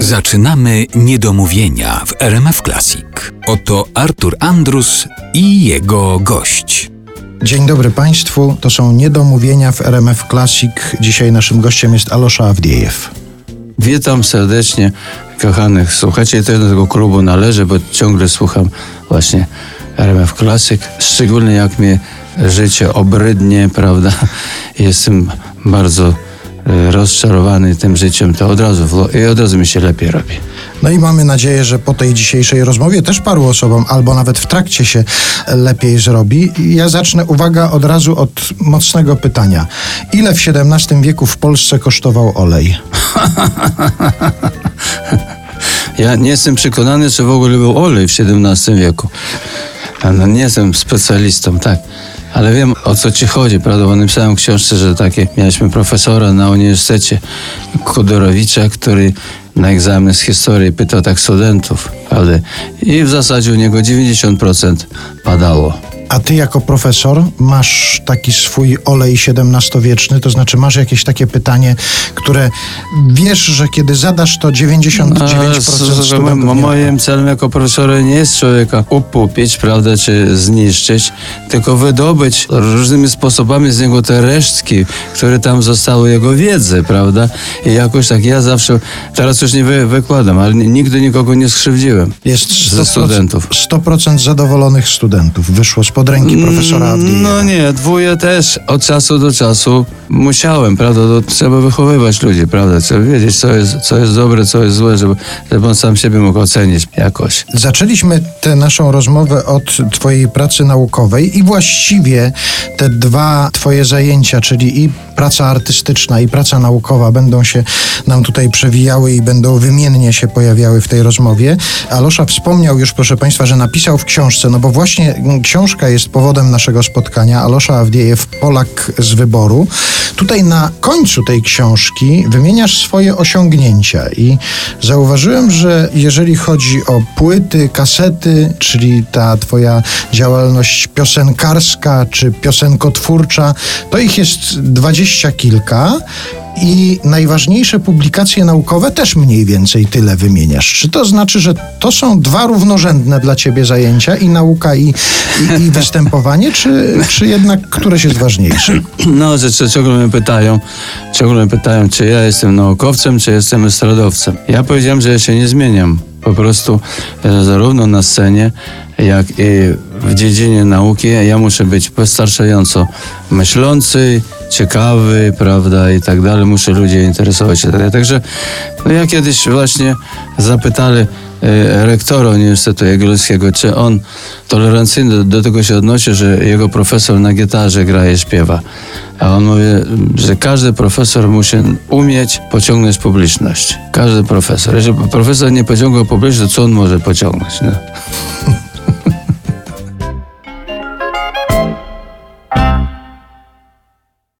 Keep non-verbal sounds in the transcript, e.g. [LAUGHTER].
Zaczynamy niedomówienia w RMF Classic. Oto Artur Andrus i jego gość. Dzień dobry Państwu, to są niedomówienia w RMF Classic. Dzisiaj naszym gościem jest Alosza Awdiejew. Witam serdecznie kochanych słuchaczy. Ja też do tego klubu należę, bo ciągle słucham właśnie RMF Classic. Szczególnie jak mnie życie obrydnie, [LAUGHS] prawda? Jestem bardzo rozczarowany tym życiem, to od razu, od razu mi się lepiej robi. No i mamy nadzieję, że po tej dzisiejszej rozmowie też paru osobom, albo nawet w trakcie się lepiej zrobi. Ja zacznę, uwaga, od razu od mocnego pytania. Ile w XVII wieku w Polsce kosztował olej? [LAUGHS] Ja nie jestem przekonany, czy w ogóle był olej w XVII wieku. No, nie jestem specjalistą, tak. Ale wiem, o co ci chodzi, prawda? Bo napisałem książce, że takie mieliśmy profesora na Uniwersytecie Kudorowicza, który na egzamin z historii pytał tak studentów, prawda? I w zasadzie u niego 90% padało. A ty jako profesor masz taki swój olej XVII-wieczny, to znaczy masz jakieś takie pytanie, które wiesz, że kiedy zadasz to 99% Ale z- z- studentów mo- nie Moim celem jako profesora nie jest człowieka upupić, prawda, czy zniszczyć, tylko wydobyć różnymi sposobami z niego te resztki, które tam zostały jego wiedzy, prawda? I jakoś tak ja zawsze, teraz już nie wy, wykładam, ale ni- nigdy nikogo nie skrzywdziłem Jest ze 100%, studentów. 100% zadowolonych studentów wyszło spod ręki profesora Awdiejewa. No nie, dwóje też od czasu do czasu musiałem, prawda? To trzeba wychowywać ludzi, prawda? Trzeba wiedzieć, co jest, co jest dobre, co jest złe, żeby, żeby on sam siebie mógł ocenić jakoś. Zaczęliśmy tę naszą rozmowę od Twojej pracy naukowej i właściwie te dwa Twoje zajęcia, czyli i praca artystyczna, i praca naukowa, będą się nam tutaj przewijały i będą wymiennie się pojawiały w tej rozmowie. Alosza wspomniał już, proszę Państwa, że napisał w książce, no bo właśnie mm, książka jest powodem naszego spotkania. Alosza Awdiejew, Polak z wyboru. Tutaj na końcu tej książki wymieniasz swoje osiągnięcia i zauważyłem, że jeżeli chodzi o płyty, kasety, czyli ta twoja działalność piosenkarska czy piosenkotwórcza, to ich jest dwadzieścia kilka. I najważniejsze publikacje naukowe też mniej więcej tyle wymieniasz. Czy to znaczy, że to są dwa równorzędne dla ciebie zajęcia i nauka i, i, i [LAUGHS] występowanie, czy, czy jednak któreś jest ważniejsze? [CLEARS THROAT] No, że, ciągle mnie pytają, ciągle mnie pytają, czy ja jestem naukowcem, czy jestem estradowcem. Ja powiedziałem, że ja się nie zmieniam. Po prostu e, zarówno na scenie, jak i w dziedzinie nauki ja muszę być wystarczająco myślący, ciekawy, prawda, i tak dalej. Muszę ludzi interesować. i tak dalej. Także no ja kiedyś właśnie zapytali e, rektora Uniwersytetu Jagiellońskiego, czy on tolerancyjnie do, do tego się odnosi, że jego profesor na gitarze gra i śpiewa. A on mówi, że każdy profesor musi umieć pociągnąć publiczność. Każdy profesor. Jeżeli profesor nie pociąga publiczność, to co on może pociągnąć? No?